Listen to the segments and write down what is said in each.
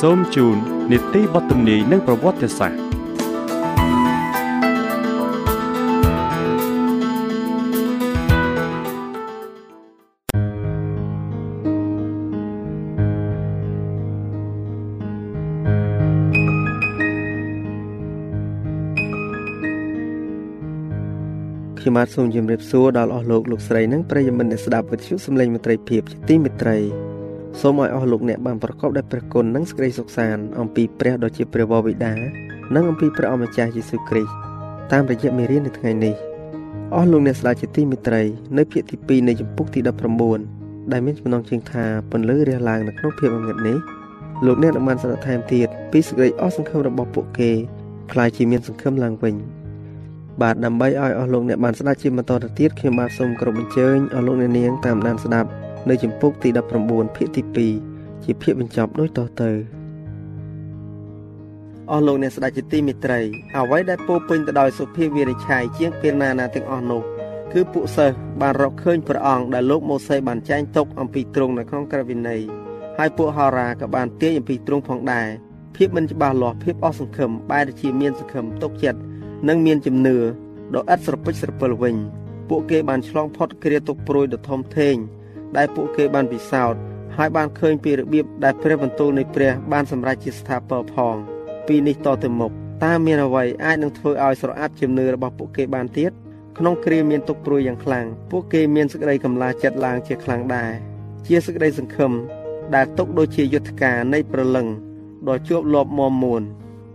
សូមជូននីតិបទទំនាយនិងប្រវត្តិសាស្ត្រខ្ញុំបាទសូមជម្រាបសួរដល់អស់លោកលោកស្រីនិងប្រិយមិត្តអ្នកស្ដាប់វិទ្យុសំឡេងមិត្តភាពជាទីមេត្រី សូមឲ្យអស់លោកអ្នកបានប្រកបដោយព្រះគុណនិងសេចក្តីសុខសាន្តអំពីព្រះដ៏ជាព្រះវរបិតានិងអំពីព្រះអម្ចាស់យេស៊ូវគ្រីស្ទតាមរយៈមេរៀននៅថ្ងៃនេះអស់លោកអ្នកស្ដាប់ជាទីមេត្រីនៅភាគទី2នៃជំពូកទី19ដែលមានចំណងជើងថាពន្លឺរះឡើងនៅក្នុងភាពងងឹតនេះលោកអ្នកនឹងបានស្ដាប់ថែមទៀតពីសេចក្តីអស់សង្ឃឹមរបស់ពួកគេខ្លាយជាមានសង្ឃឹមឡើងវិញបាទដើម្បីឲ្យអស់លោកអ្នកបានស្ដាប់ជាបន្តទៅទៀតខ្ញុំបាទសូមគោរពអញ្ជើញអស់លោកអ្នកនាងតាមដានស្ដាប់ នៅចម្ពោះទី19ភាគទី2ជាភាគបញ្ចប់ដូចតទៅអស់លោកអ្នកស្ដេចជាទីមេត្រីអ្វីដែលពោពេញទៅដោយសុភាវិរិឆ័យជាងពេលណាណាទាំងអស់នោះគឺពួកសិស្សបានរកឃើញព្រះអង្គដែលលោកម៉ូសេបានចែងទុកអំពីទ្រង់នៅក្នុងក្រឹត្យវិន័យហើយពួកហោរាក៏បានទាញអំពីទ្រង់ផងដែរភាពមិនច្បាស់លាស់ភាពអស់សង្ឃឹមបែរជាមានសង្ឃឹមទុកចិត្តនិងមានជំនឿដ៏ឥតស្រពិចស្រពិលវិញពួកគេបានឆ្លងផុតគ្រាទុកព្រួយដ៏ធំធេង ដែលពួកគេបានពិសោធន៍ហើយបានឃើញពីរបៀបដែលព្រះបន្ទូលនៃព្រះបានសម្រេចជាស្ថាពរផង ពីនេះតទៅមុខតើមានអ្វីអាចនឹងធ្វើឲ្យស្រអាប់ជំនឿរបស់ពួកគេបានទៀតក្នុងគ្រាមានទុកព្រួយយ៉ាងខ្លាំងពួកគេមានសេចក្តីកម្លាចចិត្តឡើងជាខ្លាំងដែរជាសេចក្តីសង្ឃឹមដែលទុកដូចជាយុទ្ធការនៃប្រលឹងដ៏ជាប់លាប់មមមួន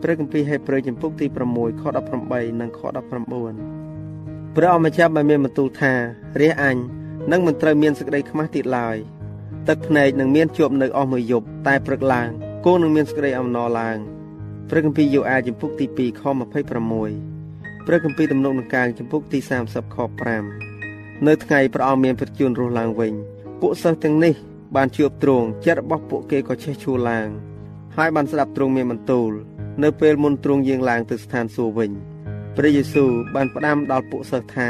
ព្រះគម្ពីរហេព្រើរចំពុកទី6ខ18និងខ19ព្រះអម្ចាស់បានមានបន្ទូលថារះអញ នឹងមិនត្រូវមានសេចក្តីខ្មាស់ទៀតឡើយទឹកភ្នែកនឹងមានជាប់នៅអស់មួយយប់តែព្រឹកឡើងគោនឹងមានសេចក្តីអំណរឡើងព្រះគម្ពីរយូអាចំពុកទី2ខ26ព្រះគម្ពីរទំនុកនឹងកាងចំពុកទី30ខ5នៅថ្ងៃព្រះអង្គមានប្រជញ្ញរស់ឡើងវិញពួកសិស្សទាំងនេះបានជួបទ្រង់ចិត្តរបស់ពួកគេក៏ឆេះឈួលឡើងហើយបានស្ដាប់ទ្រង់មានបន្ទូល នៅពេលមុនទ្រង់យាងឡើងទៅស្ថានសួគ៌វិញព្រះយេស៊ូវបានផ្ដាំដល់ពួកសិស្សថា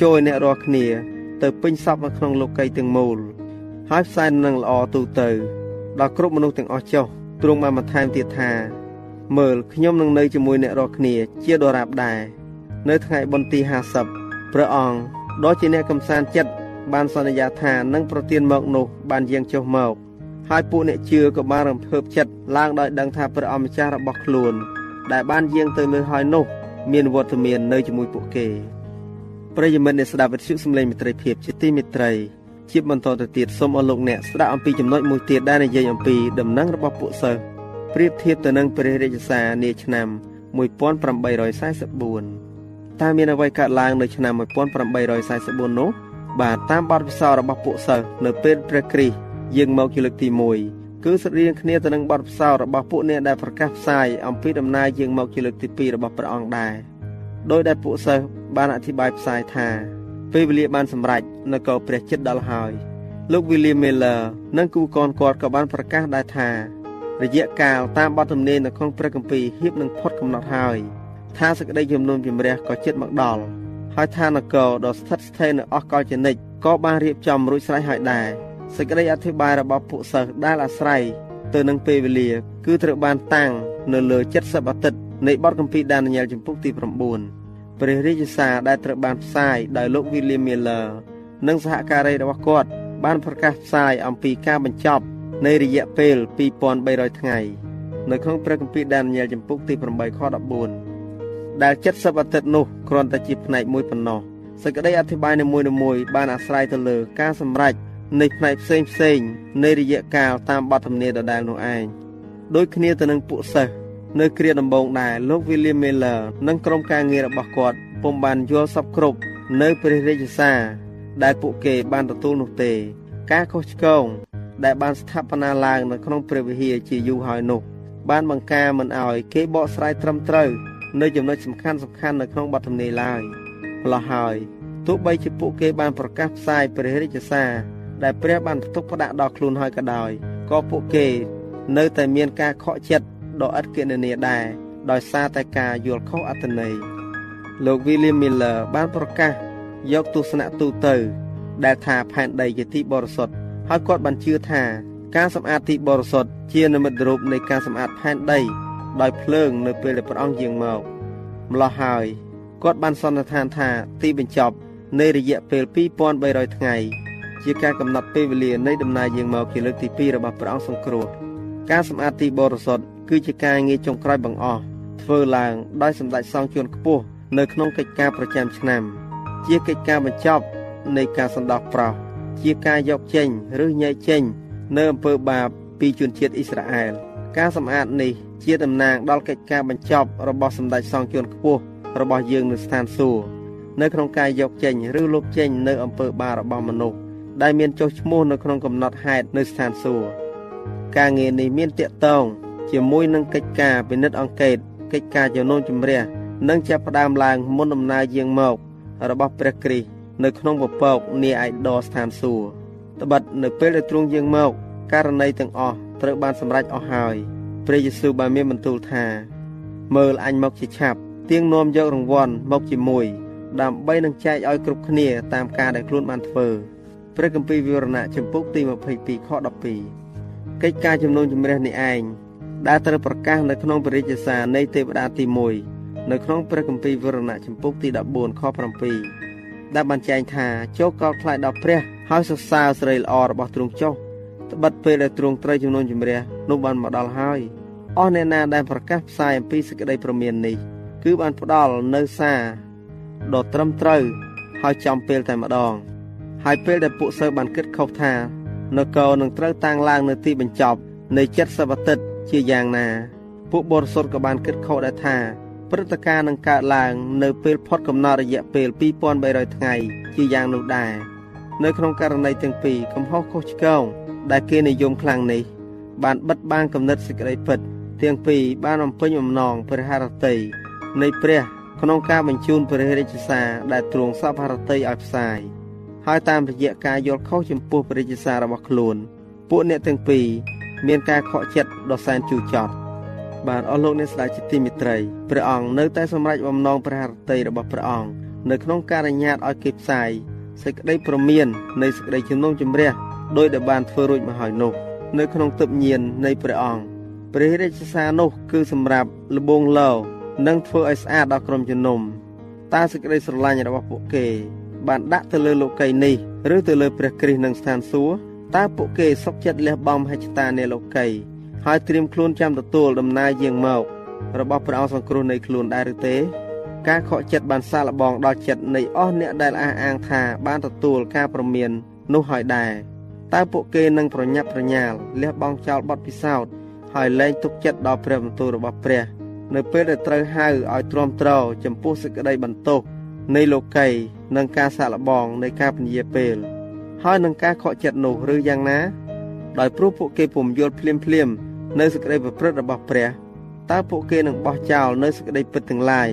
ចូលអ្នករាល់គ្នា ទៅពេញសពនៅក្នុងលោកីទាំងមូលហើយផ្សាយនឹងល្អទូទៅ ដល់គ្រប់មនុស្សទាំងអស់ចុះទ្រង់បានបន្ថែមទៀតថាមើលខ្ញុំនឹងនៅជាមួយអ្នករាល់គ្នា ជាដរាបដែរនៅថ្ងៃបុណ្យទី50ព្រះអង្គដ៏ជាអ្នកកំសាន្តចិត្តបានសន្យាថានឹងប្រទានមកនោះបានយាងចុះមកហើយពួកអ្នកជឿក៏បានរំភើបចិត្តឡើងដោយដឹងថាព្រះអម្ចាស់របស់ខ្លួន ដែលបានយាងទៅលើហើយនោះ មានវត្តមាននៅជាមួយពួកគេ ប្រិយមិត្តអ្នកស្ដាប់វិទ្យុសំឡេងមិត្តភាពជាទីមេត្រីជាបន្តទៅទៀតសូមអរលោកអ្នកស្ដាប់អំពីចំណុចមួយទៀតដែលនិយាយអំពីដំណឹងរបស់ពួកសិស្សប្រៀបធៀបទៅនឹងព្រះរាជសារនាឆ្នាំ1844តើមានអ្វីកើតឡើងនៅឆ្នាំ1844នោះបាទតាមបទពិសោធន៍របស់ពួកសិស្សនៅពេលព្រះគ្រីស្ទយាងមកជាលើកទី1គឺស្រដៀងគ្នាទៅនឹងបទពិសោធន៍របស់ពួកអ្នកដែលប្រកាសផ្សាយអំពីដំណើរយាងមកជាលើកទី2របស់ព្រះអង្គដែរ ដោយដែលពួកសិស្សបានអធិប្បាយផ្សាយថាពេលវេលាបានសម្រេចនគរព្រះចិត្តដល់ហើយលោក William Miller និងគូកនគាត់ក៏បានប្រកាសដែរថារយៈកាលតាមបទទំនេរនៅក្នុងព្រះគម្ពីរហៀបនឹងផុតកំណត់ហើយថាសេចក្តីជំនុំជម្រះក៏ជិតមកដល់ហើយថានគរដ៏ស្ថិតស្ថេរនៅអស់កលជនិតក៏បានរៀបចំរួចស្រេចហើយដែរសេចក្តីអធិប្បាយរបស់ពួកសិស្សដែលអាស្រ័យទៅនឹងពេលវេលា គឺត្រូវបានតាំងនៅលើ70អាទិត្យ នៃបទគម្ពីរដានីយ៉ែលចំពុកទី9ព្រះរាជសារដែលត្រូវបានផ្សាយដោយលោក William Miller និងសហការីរបស់គាត់ បានប្រកាសផ្សាយអំពីការបញ្ចប់នៃរយៈពេល2300ថ្ងៃនៅក្នុងព្រះគម្ពីរដានីយ៉ែលចំពុកទី8ខ14ដែល70អាទិត្យនោះគ្រាន់តែជាផ្នែកមួយប៉ុណ្ណោះសេចក្តីអធិប្បាយនីមួយៗបានអាស្រ័យទៅលើការសម្រេចនៃផ្នែកផ្សេងផ្សេងនៃរយៈកាលតាមបទធម្មាដដែលនោះឯងដូចគ្នាទៅនឹងពួកសិស្ស នៅគ្រាដំបូងដែរលោក William Miller និងក្រុមការងាររបស់គាត់ពុំបានយល់សពគ្រប់នៅព្រះរាជសារដែលពួកគេបានទទួលនោះទេ ការខុសឆ្គងដែលបានស្ថាបនាឡើងនៅក្នុងព្រះវិហារជាយូរហើយនោះ បានបង្ការមិនឲ្យគេបកស្រាយត្រឹមត្រូវនៅចំណុចសំខាន់សំខាន់នៅក្នុងបទធម្មាឡើយម្ល៉េះហើយទោះបីជាពួកគេបានប្រកាសផ្សាយព្រះរាជសារដែលព្រះបានផ្ទុកផ្ដាក់ដល់ខ្លួនហើយក៏ដោយក៏ពួកគេ នៅតែមានការខកចិត្ត ដ៏ឥតគណនាដែរដោយសារតែការយល់ខុសអត្ថន័យលោក William Miller បានប្រកាសយកទស្សនៈទូទៅ ដែលថាផែនដីជាទីបរិសុទ្ធហើយគាត់បានជឿថាការសម្អាតទីបរិសុទ្ធជានិមិត្តរូបនៃការសម្អាតផែនដី ដោយភ្លើងនៅពេលដែលព្រះអង្គយាងមកម្លោះហើយគាត់បានសន្និដ្ឋានថាទីបញ្ចប់នៃរយៈពេល2300ថ្ងៃជាការកំណត់ពេលវេលានៃដំណើរយាងមកជាលើកទី2របស់ព្រះអង្គសង្គ្រោះការសម្អាតទីបរិសុទ្ធ គឺជាការងារចុងក្រោយបង្អស់ធ្វើឡើងដោយសម្ដេចសង្ឃជួនខ្ពស់នៅក្នុងកិច្ចការប្រចាំឆ្នាំ ជាកិច្ចការបញ្ចប់នៃការសន្តោសប្រោសជាការយកចេញឬញែកចេញ នៅអំពើបាបពីជនជាតិអ៊ីស្រាអែលការសម្អាតនេះជាតំណាងដល់កិច្ចការបញ្ចប់របស់សម្ដេចសង្ឃជួនខ្ពស់របស់យើងនៅស្ថានសួគ៌នៅក្នុងការយកចេញឬលុបចេញនៅអំពើបាបរបស់មនុស្សដែលមានចុះឈ្មោះនៅក្នុងកំណត់ហេតុនៅស្ថានសួគ៌ការងារនេះមានតាកតង ជាមួយនឹងកិច្ចការពិនិត្យអង្កេតកិច្ចការជំនុំជម្រះនិងចាប់ផ្ដើមឡើងមុនដំណើរយាងមករបស់ព្រះគ្រីស្ទនៅក្នុងពពកនាឯកដរស្ថានសួគ៌ត្បិតនៅពេលដែលទ្រង់យាងមកករណីទាំងអស់ត្រូវបានសម្រេចអស់ហើយព្រះយេស៊ូវបានមានបន្ទូលថាមើលអញមកជាឆាប់ទៀងនាំយករង្វាន់មកជាមួយដើម្បីនឹងចែកឲ្យគ្រប់គ្នាតាមការដែលខ្លួនបានធ្វើព្រះគម្ពីរវិវរណៈចំពុកទី22ខ12កិច្ចការជំនុំជម្រះនេះឯង ដែលត្រូវប្រកាសនៅក្នុងព្រះរាជសារនៃទេវតាទី1នៅក្នុងព្រះគម្ពីរវិវរណៈចំពុកទី14ខ7ដែលបានចែងថាចូលកោតខ្លាចដល់ព្រះហើយសរសើរស្រីល្អរបស់ទ្រង់ចុះត្បិតពេលដែលទ្រង់ត្រូវជំនុំជម្រះនោះបានមកដល់ហើយអស់អ្នកណាដែលប្រកាសផ្សាយអំពីសេចក្តីប្រមាននេះ គឺបានផ្ដល់នៅសារដ៏ត្រឹមត្រូវហើយចំពេលតែម្ដង ហើយពេលដែលពួកសិស្សបានគិតខុសថានគរនឹងត្រូវតាំងឡើងនៅទីបញ្ចប់នៃចិត្តសវតិត ជាយ៉ាងណា ពួកបរិសុទ្ធក៏បានគិតខុសដែរថាព្រឹត្តិការណ៍នឹងកើតឡើងនៅពេលផុតកំណត់រយៈពេល2300ថ្ងៃជាយ៉ាងនោះដែរនៅក្នុងករណីទាំងពីរកំហុសខុសឆ្គងដែលគេនិយមខ្លាំងនេះ បានបិទបាំងគំនិតសេចក្តីពិតទាំងពីរបានបំពេញបំណងព្រះハរតីនៃព្រះ ក្នុងការបញ្ជូនព្រះរាជសារដែលទ្រង់សពハរតីឲ្យផ្សាយហើយតាមរយៈការយល់ខុសចំពោះព្រះរាជសាររបស់ខ្លួន ពួកអ្នកទាំងពីរ មានការខកចិត្តដ៏សែនជូរចត់បាទអស់លោកអ្នកស្ដេចជាទីមេត្រីព្រះអង្គនៅតែសម្រេចបំណងព្រះハរតីរបស់ព្រះអង្គនៅក្នុងការអនុញ្ញាតឲ្យគេផ្សាយសេចក្តីប្រមាននៃសេចក្តីជំនុំជម្រះដោយដែលបានធ្វើរួចមកហើយនោះនៅក្នុងទឹកញៀននៃព្រះអង្គព្រះរាជសារនោះគឺសម្រាប់លបងលោនិងធ្វើឲ្យស្អាតដល់ក្រុមជំនុំតើសេចក្តីស្រឡាញ់របស់ពួកគេ បានដាក់ទៅលើលោកីនេះឬទៅលើព្រះគ្រីស្ទនឹងស្ថានសួគ៌ តើពួកគេសុខចិត្តលះបង់ហិច្ឆតានៃលោកីហើយត្រៀមខ្លួនចាំទទួលដំណើរយាងមករបស់ព្រះអង្គសង្គ្រោះនៃខ្លួនដែរឬទេ ការខកចិត្តបានសាកល្បងដល់ចិត្តនៃអស់អ្នកដែលអះអាងថាបានទទួលការប្រមាននោះហើយដែរតើពួកគេនឹងប្រញាប់ប្រញាល់លះបង់ចោលបទពិសោធន៍ហើយលែងទុកចិត្តដល់ព្រះបន្ទូលរបស់ព្រះ នៅពេលដែលត្រូវហៅឲ្យទ្រាំទ្រចំពោះសេចក្តីបន្ទោសនៃលោកីនិងការសាកល្បងនៃការពន្យាពេល ហើយនឹងការខកចិត្តនោះឬយ៉ាងណា ដោយព្រោះពួកគេពុំយល់ភ្លាមភ្លាមនៅសេចក្តីប្រព្រឹត្តរបស់ព្រះតើពួកគេនឹងបោះចោលនៅសេចក្តីពិតទាំងឡាយ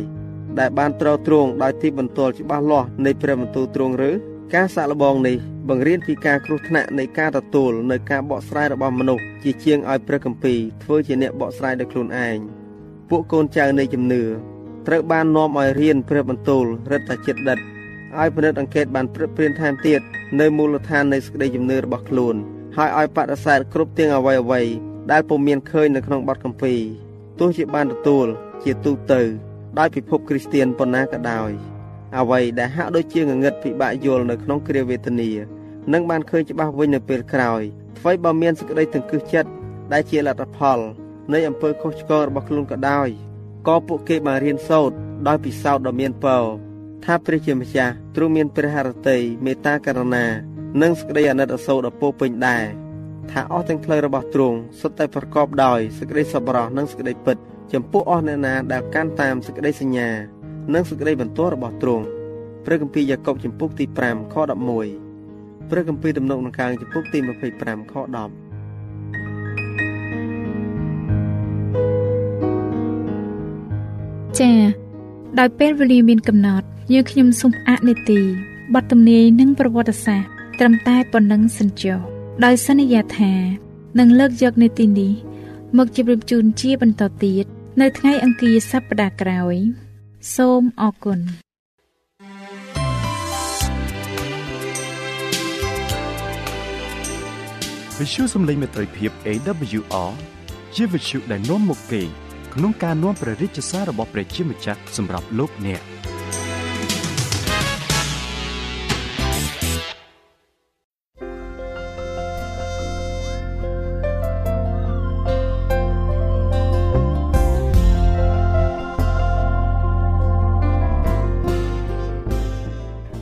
ដែលបានត្រូវទ្រង់ដោយទីបន្ទាល់ច្បាស់លាស់នៃព្រះបន្ទូលទ្រង់ឬការសាកល្បងនេះបង្រៀនពីការគ្រោះថ្នាក់នៃការទទួលនៅការបកស្រាយរបស់មនុស្សជាជាងឲ្យព្រះគម្ពីរធ្វើជាអ្នកបកស្រាយដោយខ្លួនឯងពួកកូនចៅនៃជំនឿត្រូវបាននាំឲ្យរៀនព្រះបន្ទូលរិទ្ធចិត្តដិត ឲ្យពិនិត្យអង្កេតបានព្រឹកព្រៀនថែមទៀតនៅមូលដ្ឋាននៃសេចក្តីជំនឿរបស់ខ្លួនហើយឲ្យបដិសេធគ្រប់ទាំងអ្វីអ្វីដែលពុំមានឃើញនៅក្នុងបទគម្ពីរទោះជាបានទទួលជាទូទៅដោយពិភពគ្រីស្ទានប៉ុណ្ណាក៏ដោយអ្វីដែលហាក់ដូចជាងងឹតពិបាកយល់នៅក្នុងគ្រាវេទនានឹងបានឃើញច្បាស់វិញនៅពេលក្រោយអ្វីបើមានសេចក្តីទង្គឹសចិត្តដែលជាលទ្ធផលនៃអំពើខុសឆ្គងរបស់ខ្លួនក៏ដោយក៏ពួកគេបានរៀនសូត្រដោយពិសោធន៍ដ៏មានពរ ថាព្រះជាម្ចាស់ទ្រង់មានព្រះハរតីមេត្តាករុណា និងសេចក្តីអាណិតអាសូរដ៏ពោពេញដែរថាអស់ទាំងផ្លូវរបស់ទ្រង់សុទ្ធតែប្រកបដោយសេចក្តីសប្បុរសនិងសេចក្តីពិត ចំពោះអស់អ្នកណាដែលកាន់តាមសេចក្តីសញ្ញា និងសេចក្តីបន្ទាល់របស់ទ្រង់ព្រះគម្ពីរយ៉ាកុបចំពុកទី5ខ11ព្រះគម្ពីរដំណុកដង្កើងចំពុកទី25ខ10ចា៎ ដោយពេលវេលាមានកំណត់យើងខ្ញុំសូមអនុទីបទទំនាយនិងប្រវត្តិសាស្ត្រត្រឹមតែប៉ុណ្ណឹងសិនចុះដោយសន្យាថានឹងលើកយកនីតិនេះ មកជម្រាបជូនជាបន្តទៀតនៅថ្ងៃអង្គារសប្តាហ៍ក្រោយ សូមអរគុណវិទ្យុសំឡេងមេត្រីភាព AWR ជាវិទ្យុដែលនាំមកពី ក្នុងការនាំព្រះរាជសាររបស់ព្រះជាម្ចាស់សម្រាប់លោកអ្នក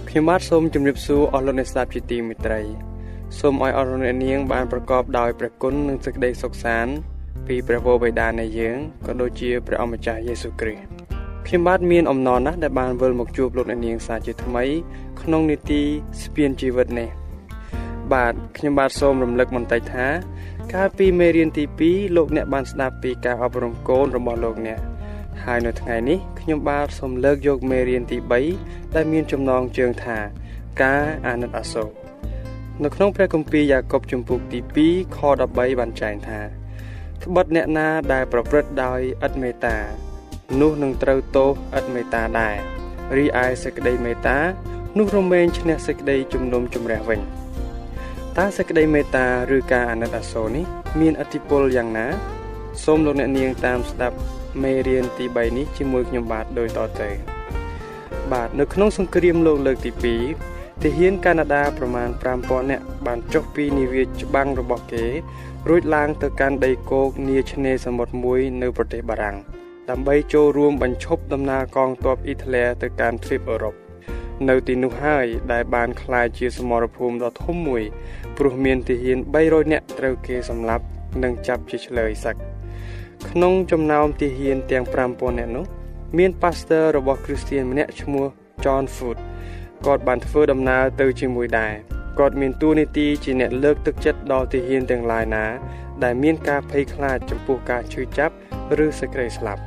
ខ្ញុំបាទសូមជម្រាបសួរអស់លោកអ្នកស្ដាប់ជាទីមេត្រីសូមឲ្យអស់លោកអ្នកនាងបានប្រកបដោយព្រះគុណនិងសេចក្តីសុខសាន្ត ពីព្រះវរបិតានៃយើងក៏ដូចជាព្រះអម្ចាស់យេស៊ូវគ្រីស្ទខ្ញុំបាទមានអំណរណាស់ដែលបានវិលមកជួបលោកអ្នកនាងសាជាថ្មី ក្នុងនីតិស្ពានជីវិតនេះបាទខ្ញុំបាទសូមរំលឹកបន្តិចថា កាលពីមេរៀនទី2លោកអ្នកបានស្ដាប់ពីការអប់រំកូនរបស់លោកអ្នកហើយនៅថ្ងៃនេះខ្ញុំបាទសូមលើកយកមេរៀនទី3ដែលមានចំណងជើងថា ការអាណិតអាសូរនៅក្នុងព្រះគម្ពីរយ៉ាកុបជំពូកទី2ខ13បានចែងថា ត្បិតអ្នកណាដែលប្រព្រឹត្តដោយឥតមេត្តានោះនឹងត្រូវទោសឥតមេត្តាដែររីឯសេចក្តីមេត្តានោះរមែងឈ្នះសេចក្តីជំនុំជម្រះវិញតើសេចក្តីមេត្តាឬការអាណិតអាសូរនេះមានអធិពលយ៉ាងណា សូមលោកអ្នកនាងតាមស្ដាប់មេរៀនទី3នេះជាមួយខ្ញុំបាទដូចតទៅបាទនៅក្នុងសង្គ្រាមលោកលើកទី2ទាហានកាណាដាប្រមាណ5000នាក់បានចុះពីនាវាច្បាំងរបស់គេ រួចឡើងទៅកាន់ដីគោកនាឆ្នេរសមុទ្រមួយនៅប្រទេសបារាំងដើម្បីចូលរួមបញ្ឈប់ដំណើរកងទ័ពអ៊ីតាលីទៅកាន់ទ្វីបអឺរ៉ុបនៅទីនោះហើយដែលបានក្លាយជាសមរភូមិដ៏ធំមួយព្រោះមានទាហាន300នាក់ត្រូវគេសម្លាប់និងចាប់ជាឆ្លើយសឹកក្នុងចំណោមទាហានទាំង5000នាក់នោះមានប៉ាស្ទ័ររបស់គ្រីស្ទានម្នាក់ឈ្មោះ John Foot គាត់បានធ្វើដំណើរទៅជាមួយដែរ គាត់មានតួនាទីជាអ្នកលើកទឹកចិត្តដល់ទាហានទាំងឡាយណា ដែលមានការភ័យខ្លាចចំពោះការឈឺចាប់ឬសេចក្តីស្លាប់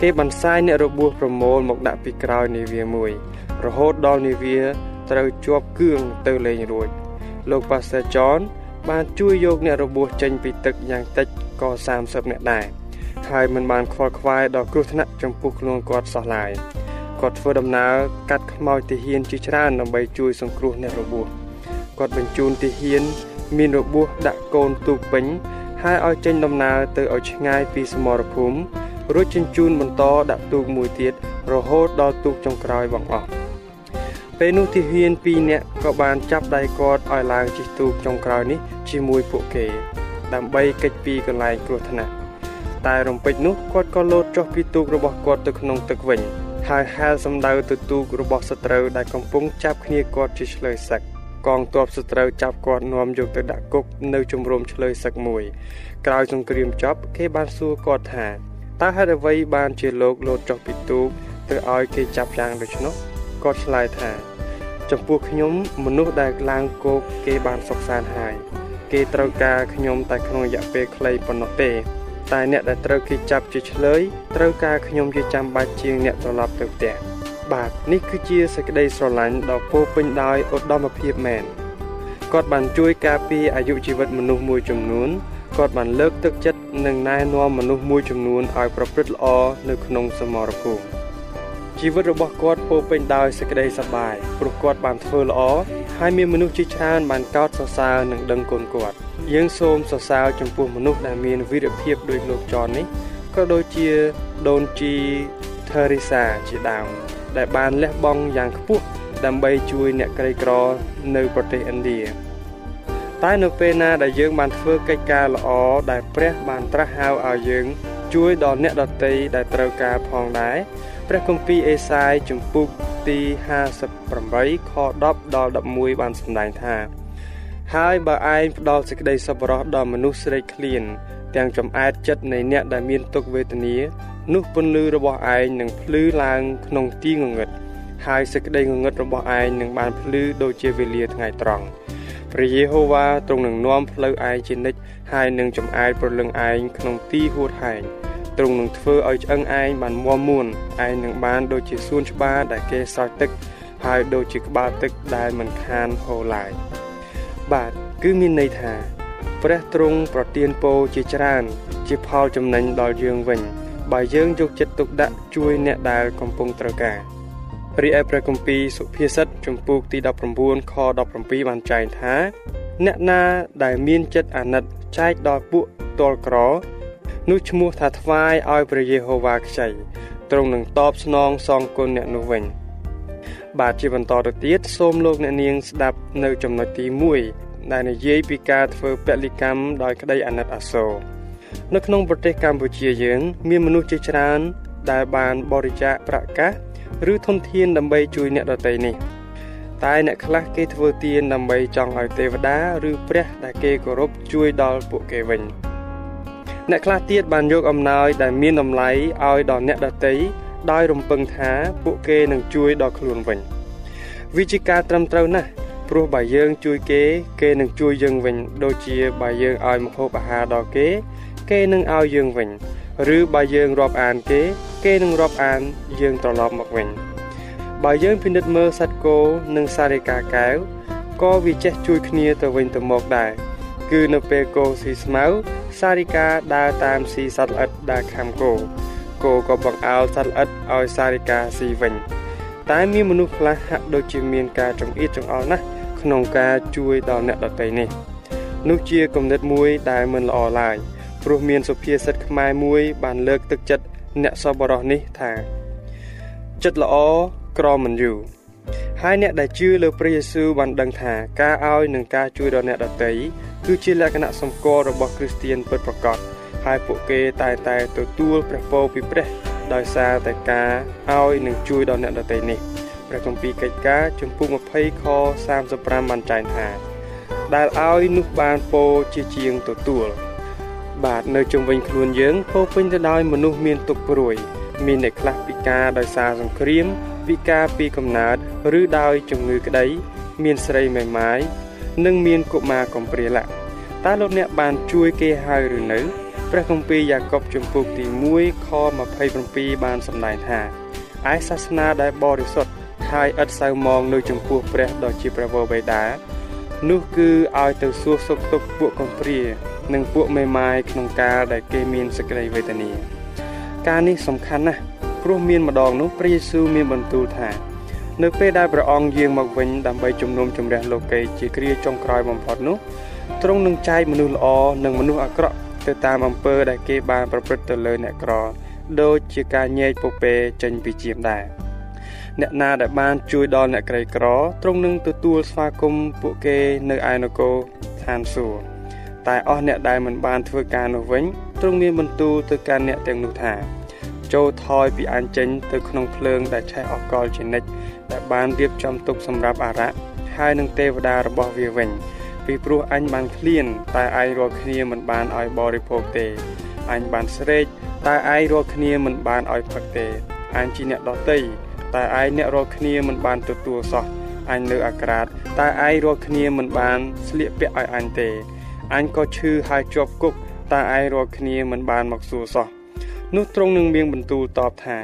គេបន្សាយអ្នករបួសប្រមូលមកដាក់ពីក្រោយនាវាមួយ រហូតដល់នាវាត្រូវជាប់គឿងទៅលេងរួច លោក Pastor John បានជួយយកអ្នករបួសចេញពីទឹកយ៉ាងតិចក៏30នាក់ដែរហើយមិនបានខ្វល់ខ្វាយដល់គ្រោះថ្នាក់ចំពោះខ្លួនគាត់សោះឡើយគាត់ធ្វើដំណើរកាត់ខ្មោចទាហានជាច្រើនដើម្បីជួយសង្គ្រោះអ្នករបួស គាត់បញ្ជូនទាហាន មានរបួសដាក់កូនទូកពេញហើយឲ្យចេញដំណើរទៅឲ្យឆ្ងាយពីសមរភូមិរួចជញ្ជូនបន្តដាក់ទូកមួយទៀតរហូតដល់ទូកចុងក្រោយបងអស់ពេលនោះទាហាន2នាក់ក៏បានចាប់ដៃគាត់ឲ្យឡើងជិះទូកចុងក្រោយនេះជាមួយពួកគេ ដើម្បីគេចពីកន្លែងគ្រោះថ្នាក់តែរំពេចនោះគាត់ក៏លោតចុះពីទូករបស់គាត់ទៅក្នុងទឹកវិញហើយហែលសំដៅទៅទូករបស់សត្រូវដែលកំពុងចាប់គ្នាគាត់ជាឆ្លើយសឹក កងទ័ពសត្រូវចាប់គាត់នាំយកទៅដាក់គុកនៅជំរំឆ្លើយសឹកមួយក្រោយសង្គ្រាមចប់គេបានសួរគាត់ថាតើហេតុអ្វីបានជាលោកលោតចុះពីទូកទៅឲ្យគេចាប់យ៉ាងដូច្នោះគាត់ឆ្លើយថា ចំពោះខ្ញុំមនុស្សដែលឡើងគោកគេបានសុខសាន្តហើយគេត្រូវការខ្ញុំតែក្នុងរយៈពេលខ្លីប៉ុណ្ណោះទេ តែអ្នកដែលត្រូវគេចាប់ជាឆ្លើយត្រូវការខ្ញុំជាចាំបាច់ជាងអ្នកត្រឡប់ទៅផ្ទះ បាទនេះគឺជាសេចក្តីស្រឡាញ់ដ៏ពោពេញដោយឧត្តមភាពមែនគាត់បានជួយការពារអាយុជីវិតមនុស្សមួយចំនួនគាត់បានលើកទឹកចិត្តនិងណែនាំមនុស្សមួយចំនួនឲ្យប្រព្រឹត្តល្អនៅក្នុងសមរភូមិជីវិតរបស់គាត់ពោពេញដោយសេចក្តីសប្បាយព្រោះគាត់បានធ្វើល្អហើយមានមនុស្សជាច្រើនបានកោតសរសើរនិងដឹងគុណគាត់យើងសូមសរសើរចំពោះមនុស្សដែលមានវីរភាពដូចលោកចននេះក៏ដូចជាដូនជីថេរីសាជាដើម ដែលបានលះបង់យ៉ាងខ្ពស់ដើម្បីជួយអ្នកក្រីក្រនៅប្រទេសឥណ្ឌាតែនៅពេលណាដែលយើងបានធ្វើកិច្ចការល្អដែលព្រះបានត្រាស់ហៅឲ្យយើងជួយដល់អ្នកដទៃដែលត្រូវការផងដែរព្រះគម្ពីរអេសាយជំពូកទី58ខ10ដល់11បានសម្ដែងថា ហើយបើឯងផ្ដល់សេចក្តីសប្បុរសដល់មនុស្សស្រេកឃ្លាន ទាំងចំអែតចិត្តនៃអ្នកដែលមានទុក្ខវេទនា នោះពន្លឺរបស់ឯងនឹងភ្លឺឡើងក្នុងទីងងឹតហើយសេចក្តីងងឹតរបស់ឯងនឹងបានភ្លឺដូចជាវេលាថ្ងៃត្រង់ព្រះយេហូវ៉ាទ្រង់នឹងនាំផ្លូវឯងជានិច្ចហើយនឹងចំអែតប្រលឹងឯងក្នុងទីហួតហែងទ្រង់នឹងធ្វើឲ្យឆ្អឹងឯងបានមាំមួនឯងនឹងបានដូចជាសួនច្បារដែលគេស្រោចទឹក ហើយដូចជាក្បាលទឹកដែលមិនខានហូរឡើយបាទគឺមានន័យថា ព្រះទ្រង់ប្រទានពរជាច្រើន ជាផលចំណេញដល់យើងវិញ បើយើងយកចិត្តទុកដាក់ជួយអ្នកដែលកំពុងត្រូវការរីឯព្រះគម្ពីរសុភាសិតចំពោះទី19ខ17បានចែងថា អ្នកណាដែលមានចិត្តអាណិតចែកដល់ពួកទល់ក្រនោះឈ្មោះថាថ្វាយឲ្យព្រះយេហូវ៉ាខ្ចីទ្រង់នឹងតបស្នងសងគុណអ្នកនោះវិញបាទជាបន្តទៅទៀតសូមលោកអ្នកនាងស្ដាប់នៅចំណុចទី1ដែលនិយាយពីការធ្វើពលិកម្មដោយក្តីអាណិតអាសូរ នៅក្នុងប្រទេសកម្ពុជាយើង មានមនុស្សជាច្រើន ដែលបានបរិច្ចាគប្រកាសឬធនធានដើម្បីជួយអ្នកដទៃនេះតែអ្នកខ្លះគេធ្វើទានដើម្បីចង់ឲ្យទេវតាឬព្រះដែលគេគោរពជួយដល់ពួកគេវិញអ្នកខ្លះទៀតបានយកអំណោយដែលមានតម្លៃឲ្យដល់អ្នកដទៃដោយរំពឹងថាពួកគេនឹងជួយដល់ខ្លួនវិញវាជាការត្រឹមត្រូវណាស់ព្រោះបើយើងជួយគេ គេនឹងជួយយើងវិញ ដូចជាបើយើងឲ្យម្ហូបអាហារដល់គេ គេនឹងឲ្យយើងវិញ ឬបើយើងរាប់អានគេ គេនឹងរាប់អានយើងត្រឡប់មកវិញបើយើងពិនិត្យមើលសត្វគោនិងសារិកាកែវក៏វាចេះជួយគ្នាទៅវិញទៅមកដែរគឺនៅពេលគោស៊ីស្មៅសារិកាដើរតាមស៊ីសត្វល្អិតដើរខាំគោគោក៏បង្អើលសត្វល្អិតឲ្យសារិកាស៊ីវិញតែមានមនុស្សខ្លះហាក់ដូចជាមានការចង្អៀតចង្អល់ណាស់ក្នុងការជួយដល់អ្នកដទៃនេះ នោះជាគំនិតមួយដែលមិនល្អឡើយ ព្រោះមានសុភាសិតខ្មែរមួយ បានលើកទឹកចិត្តអ្នកសប្បុរសនេះថាចិត្តល្អក្រមិនយូរហើយអ្នកដែលជឿលើព្រះយេស៊ូវបានដឹងថាការឲ្យនិងការជួយដល់អ្នកដទៃគឺជាលក្ខណៈសម្គាល់របស់គ្រីស្ទានពិតប្រាកដហើយពួកគេតែតែទទួលព្រះពរពីព្រះដោយសារតែការឲ្យនិងជួយដល់អ្នកដទៃនេះព្រះគម្ពីរកិច្ចការជំពូក20ខ35បានចែងថាដែលឲ្យនោះបានពរជាជាងទទួល បាទនៅជុំវិញខ្លួនយើងពោពេញទៅដោយមនុស្សមានទុក្ខព្រួយ មានអ្នកខ្លះពិការដោយសារសង្គ្រាមពិការពីកំណើតឬដោយជំងឺក្តី មានស្រីមេម៉ាយនិងមានកុមារកំព្រាលៈតើលោកអ្នកបានជួយគេហើយឬនៅព្រះគម្ពីរយ៉ាកុបជំពូកទី1ខ27បានសម្ដែងថាឯសាសនាដែលបរិសុទ្ធហើយឥតសៅមងនៅចំពោះព្រះដ៏ជាព្រះវរបិតានោះគឺឲ្យទៅសួរសុខទុក្ខពួកកំព្រា និងពួកមេម៉ាយក្នុងការដែលគេមានសេចក្តីវេទនាការនេះសំខាន់ណាស់ព្រោះមានម្ដងនោះព្រះយេស៊ូវមានបន្ទូលថា នៅពេលដែលព្រះអង្គយាងមកវិញដើម្បីជំនុំជម្រះលោកីជាគ្រាចុងក្រោយបំផុតនោះទ្រង់នឹងចែកមនុស្សល្អនិងមនុស្សអាក្រក់ទៅតាមអំពើដែលគេបានប្រព្រឹត្តទៅលើអ្នកក្រដូចជាការញែកពពែចេញពីជាមដែរអ្នកណាដែលបានជួយដល់អ្នកក្រីក្រទ្រង់នឹងទទួលស្វាគមន៍ពួកគេនៅឯនគរឋានសួគ៌ តែអស់អ្នកដែលមិនបានធ្វើការនោះវិញទ្រង់មានបន្ទូលទៅកាន់អ្នកទាំងនោះថាចូលថយពីអញចេញទៅក្នុងភ្លើងដែលឆេះអកលជានិច្ចដែលបានរៀបចំទុកសម្រាប់អារក្សហើយនឹងទេវតារបស់វាវិញពីព្រោះអញបានឃ្លាន តែឯងរាល់គ្នាមិនបានឲ្យបរិភោគទេអញបានស្រេកតែឯងរាល់គ្នាមិនបានឲ្យផឹកទេអញជាអ្នកដតីតែឯងអ្នករាល់គ្នាមិនបានទទួលសោះអញនៅអាក្រាតតែឯងរាល់គ្នាមិនបានស្លៀកពាក់ឲ្យអញទេ អញក៏ឈឺហើយជាប់គុកតែឯងរាល់គ្នាមិនបានមកសួរសោះនោះទ្រង់នឹងមានបន្ទូលតបថា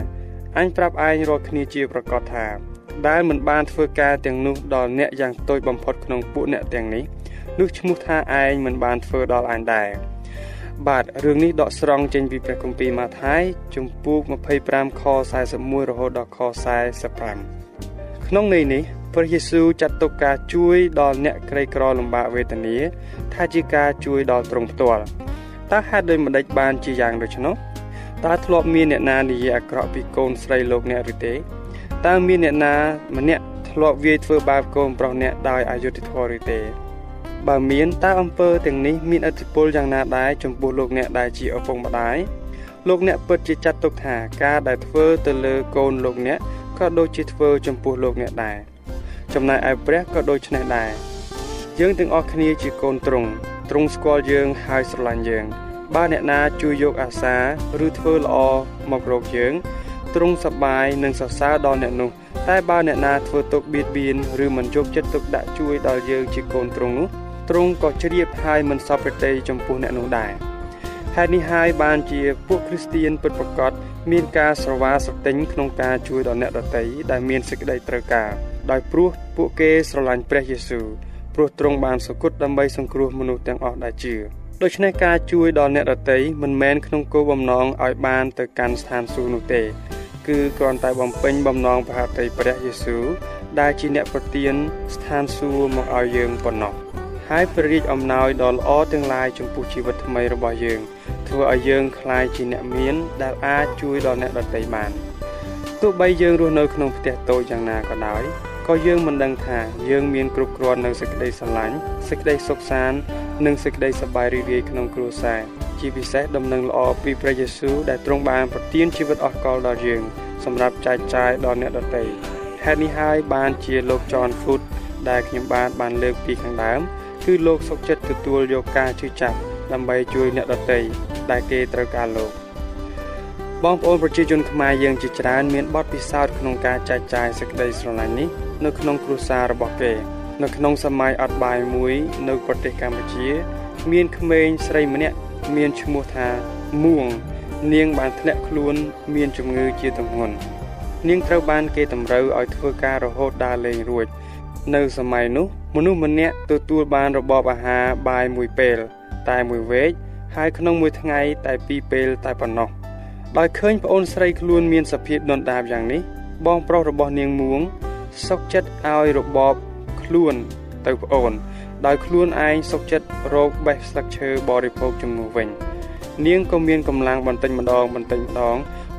អញប្រាប់ឯងរាល់គ្នាជាប្រកាសថា ដែលមិនបានធ្វើការទាំងនោះដល់អ្នកយ៉ាងតូចបំផុតក្នុងពួកអ្នកទាំងនេះនោះឈ្មោះថាឯងមិនបានធ្វើដល់អញដែរបាទរឿងនេះដកស្រង់ចេញពីព្រះគម្ពីរម៉ាថាយជំពូក25ខ41រហូតដល់ខ45ក្នុងន័យនេះ ព្រះយេស៊ូវចាត់ទុកការជួយដល់អ្នកក្រីក្រលំបាកវេទនាថាជាការជួយដល់ទ្រង់ផ្ទាល់តើហេតុដូចម្តេចបានជាយ៉ាងដូច្នោះតើធ្លាប់មានអ្នកណានិយាយអាក្រក់ពីកូនស្រីលោកអ្នកឬទេតើមានអ្នកណាម្នាក់ធ្លាប់វាយធ្វើបាបកូនប្រុសអ្នកដោយអយុត្តិធម៌ឬទេបើមានតើអំពើទាំងនេះមានឥទ្ធិពលយ៉ាងណាដែរចំពោះលោកអ្នកដែលជាឪពុកម្ដាយលោកអ្នកពិតជាចាត់ទុកថាការដែលធ្វើទៅលើកូនលោកអ្នកក៏ដូចជាធ្វើចំពោះលោកអ្នកដែរ ចំណែកឯព្រះក៏ដូចនេះដែរយើងទាំងអស់គ្នាជាកូនទ្រង់ទ្រង់ស្គាល់យើងហើយស្រឡាញ់យើងបើអ្នកណាជួយយកអាសាឬធ្វើល្អមករកយើងទ្រង់សប្បាយនឹងសរសើរដល់អ្នកនោះតែបើអ្នកណាធ្វើទុកបៀតបៀនឬមិនយកចិត្តទុកដាក់ជួយដល់យើងជាកូនទ្រង់នោះទ្រង់ក៏ជ្រាបហើយមិនសពប្រតិចំពោះអ្នកនោះដែរហេតុនេះហើយបានជាពួកគ្រីស្ទៀនពិតប្រាកដមានការស្រវាស្រទិញក្នុងការជួយដល់អ្នកដទៃដែលមានសេចក្តីត្រូវការ ដោយព្រោះពួកគេស្រឡាញ់ព្រះយេស៊ូវព្រោះទ្រង់បានសគត់ដើម្បីសង្គ្រោះមនុស្សទាំងអស់ដែលជឿដូច្នេះការជួយដល់អ្នកដទៃមិនមែនក្នុងគោលបំណងឲ្យបានទៅកាន់ស្ថានសួគ៌នោះទេគឺគ្រាន់តែបំពេញបំណងប្រហាតីព្រះយេស៊ូវដែលជាអ្នកប្រទានស្ថានសួគ៌មកឲ្យយើងប៉ុណ្ណោះហើយព្រះរាជអំណោយដ៏ល្អទាំងឡាយចំពោះជីវិតថ្មីរបស់យើងធ្វើឲ្យយើងក្លាយជាអ្នកមានដែលអាចជួយដល់អ្នកដទៃបានទោះបីយើងរស់នៅក្នុងផ្ទះតូចយ៉ាងណាក៏ដោយ ក៏យើងមិនដឹងថាយើងមានគ្រប់គ្រាន់នូវសេចក្តីស្រឡាញ់សេចក្តីសុខសាន្តនិងសេចក្តីសប្បាយរីករាយក្នុងគ្រួសារជាពិសេសដំណឹងល្អពីព្រះយេស៊ូវដែលទ្រង់បានប្រទានជីវិតអស់កលដល់យើង សម្រាប់ចែកចាយដល់អ្នកដទៃហេតុនេះហើយបានជាលោក John Foot ដែលខ្ញុំបានបានលើកពីខាងដើមគឺលោកសុខចិត្តទទួលយកការជឿចាប់ដើម្បីជួយអ្នកដទៃដែលគេត្រូវការលោក បងប្អូនប្រជាជនខ្មែរយើងជាច្រើនមានបទពិសោធន៍ក្នុងការចែកចាយសេចក្តីស្រឡាញ់នេះនៅក្នុងគ្រួសាររបស់គេ នៅក្នុងសម័យអត់បាយមួយនៅប្រទេសកម្ពុជា មានក្មេងស្រីម្នាក់មានឈ្មោះថាមួងនាងបានធ្លាក់ខ្លួនមានជំងឺជាទម្ងន់នាងត្រូវបានគេតម្រូវឲ្យធ្វើការរហូតដើរលេងរួច នៅសម័យនោះមនុស្សម្នាក់ទទួលបានរបបអាហារបាយមួយពេល តែមួយវែកហើយក្នុងមួយថ្ងៃតែពីរពេលតែប៉ុណ្ណោះ ដោយឃើញប្អូនស្រីខ្លួនមានសភាពដុនដាបយ៉ាងនេះ បងប្រុសរបស់នាងមួងសុកចិត្តឲ្យរបបខ្លួនទៅប្អូន ដោយខ្លួនឯងសុកចិត្តរកបេះស្លឹកឈើបរិភោគជំនួសវិញ នាងក៏មានកម្លាំងបន្តិចម្ដងបន្តិចម្ដង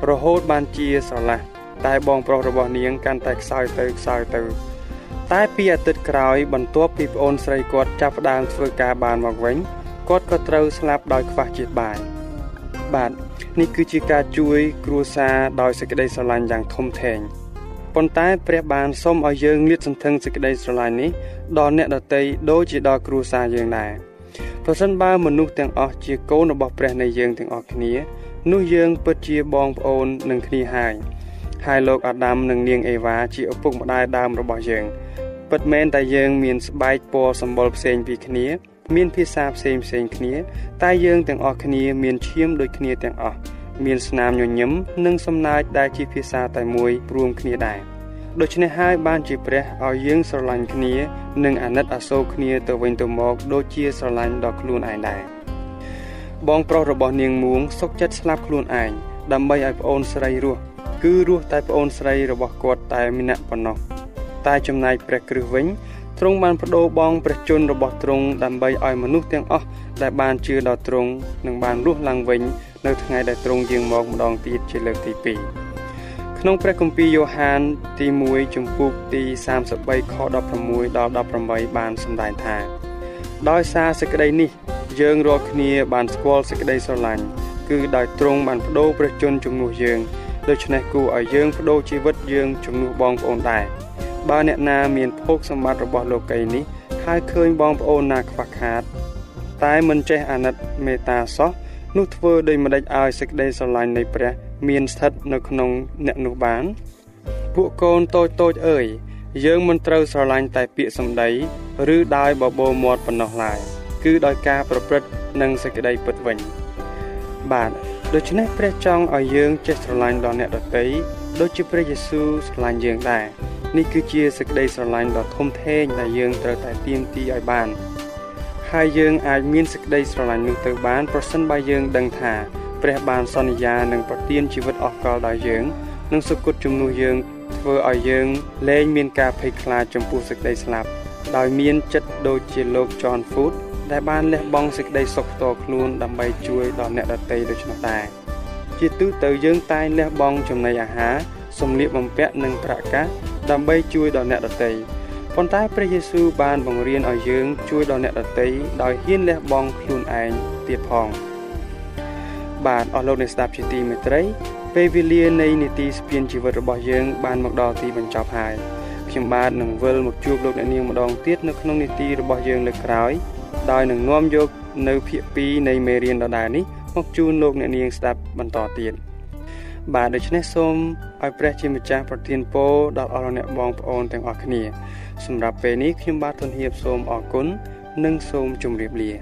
រហូតបានជាស្រឡះតែបងប្រុសរបស់នាងកាន់តែខ្សោយទៅខ្សោយទៅ តែពីអាទិត្យក្រោយ បន្ទាប់ពីប្អូនស្រីគាត់ចាប់ផ្ដើមធ្វើការបានមកវិញគាត់ក៏ត្រូវស្លាប់ដោយខ្វះជាតិបាយបាទ នេះគឺជាការជួយគ្រួសារដោយសេចក្តីស្រឡាញ់យ៉ាងធំធេងប៉ុន្តែព្រះបានសុំឲ្យយើងលាតសន្ធឹងសេចក្តីស្រឡាញ់នេះដល់អ្នកដទៃដូចជាដល់គ្រួសារយើងដែរប្រសិនបើមនុស្សទាំងអស់ជាកូនរបស់ព្រះនៃយើងទាំងអស់គ្នានោះយើងពិតជាបងប្អូននឹងគ្នាហើយហើយលោកអាដាមនិងនាងអេវ៉ាជាឪពុកម្ដាយដើមរបស់យើងពិតមែនតែយើងមានស្បែកពណ៌សម្បុរផ្សេងពីគ្នា មានភាសាផ្សេងផ្សេងគ្នា តែយើងទាំងអស់គ្នាមានឈាមដូចគ្នាទាំងអស់មានស្នាមញញឹមនិងសំណាចដែលជាភាសាតែមួយរួមគ្នាដែរដូច្នេះហើយបានជាព្រះឲ្យយើងស្រឡាញ់គ្នា និងអាណិតអាសូរគ្នាទៅវិញទៅមកដូចជាស្រឡាញ់ដល់ខ្លួនឯងដែរបងប្រុសរបស់នាងមួងសុកចិត្តស្លាប់ខ្លួនឯងដើម្បីឲ្យប្អូនស្រីរស់គឺរស់តែប្អូនស្រីរបស់គាត់តែម្នាក់ប៉ុណ្ណោះតែចំណែកព្រះគ្រឹះវិញ ទ្រង់បានបដូរបងព្រះជន្មរបស់ទ្រង់ដើម្បីឲ្យមនុស្សទាំងអស់ដែលបានជឿដល់ទ្រង់នឹងបានរស់ឡើងវិញនៅថ្ងៃដែលទ្រង់យាងមកម្ដងទៀតជាលើកទី2ក្នុងព្រះគម្ពីរយ៉ូហានទី1ជំពូកទី33ខ16ដល់18បានសម្ដែងថា ដោយសារសេចក្តីនេះយើងរាល់គ្នាបានស្គាល់សេចក្តីស្រឡាញ់គឺដោយទ្រង់បានបដូរព្រះជន្មជំនួសយើងដូច្នេះគួរឲ្យយើងបដូរជីវិតយើងជំនួសបងប្អូនដែរ បើអ្នកណាមានភោគសម្បត្តិរបស់លោកីនេះហើយឃើញបងប្អូនណាខ្វះខាត តែមិនចេះអាណិតមេត្តាសោះនោះធ្វើដោយម្ដេចឲ្យសេចក្តីស្រឡាញ់នៃព្រះ មានស្ថិតនៅក្នុងអ្នកនោះបាន ពួកកូនតូចតូចអើយយើងមិនត្រូវស្រឡាញ់តែពាក្យសម្ដីឬដោយបបោមាត់ប៉ុណ្ណោះឡើយគឺដោយការប្រព្រឹត្តនិងសេចក្តីពិតវិញបាទដូច្នេះព្រះចង់ឲ្យយើងចេះស្រឡាញ់ដល់អ្នកដទៃ ដូចជាព្រះយេស៊ូវស្រឡាញ់យើងដែរនេះគឺជាសេចក្តីស្រឡាញ់ដ៏ធំធេងដែលយើងត្រូវតែទាមទារឲ្យបានហើយយើងអាចមានសេចក្តីស្រឡាញ់នោះទៅបានប្រសិនបើយើងដឹងថាព្រះបានសន្យានឹងប្រទានជីវិតអស់កលដល់យើងនិងសុគតជំនួសយើងធ្វើឲ្យយើងលែងមានការភ័យខ្លាចចំពោះសេចក្តីស្លាប់ដោយមានចិត្តដូចជាលោក John Foot ដែលបានលះបង់សេចក្តីសុខផ្ទាល់ខ្លួនដើម្បីជួយដល់អ្នកដទៃដូច្នោះដែរ ជាទូទៅយើងតែងលះបង់ចំណីអាហារសម្លៀកបំពាក់និងប្រាក់កាសដើម្បីជួយដល់អ្នកដទៃប៉ុន្តែព្រះយេស៊ូវបានបង្រៀនឲ្យយើងជួយដល់អ្នកដទៃដោយហ៊ានលះបង់ខ្លួនឯងទៀតផងបាទអស់លោកអ្នកស្ដាប់ជាទីមេត្រី ពេលវេលានៃនីតិស្ពានជីវិតរបស់យើង បានមកដល់ទីបញ្ចប់ហើយខ្ញុំបាទនឹងវិលមកជួបលោកអ្នកនាងម្ដងទៀតនៅក្នុងនីតិរបស់យើងលើកក្រោយដោយនឹងនាំយកនៅភាគ2នៃមេរៀនដដែលនេះ មកជូនលោកអ្នកនាងស្ដាប់បន្តទៀតបាទដូច្នេះសូមឲ្យព្រះជាម្ចាស់ប្រទានពរដល់អស់អ្នកបងប្អូនទាំងអស់គ្នា សម្រាប់ពេលនេះខ្ញុំបាទទុនហៀបសូមអរគុណនិងសូមជម្រាបលា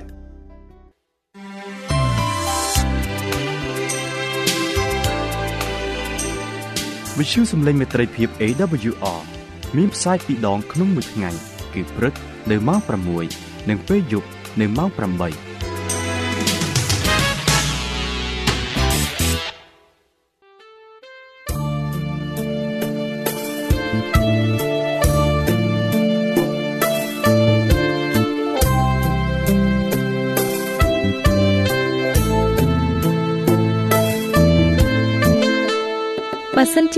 វិទ្យុសំឡេងមេត្រីភាព AWR មានផ្សាយពីរដងក្នុងមួយថ្ងៃគឺព្រឹកនៅម៉ោង6និងពេលយប់នៅម៉ោង8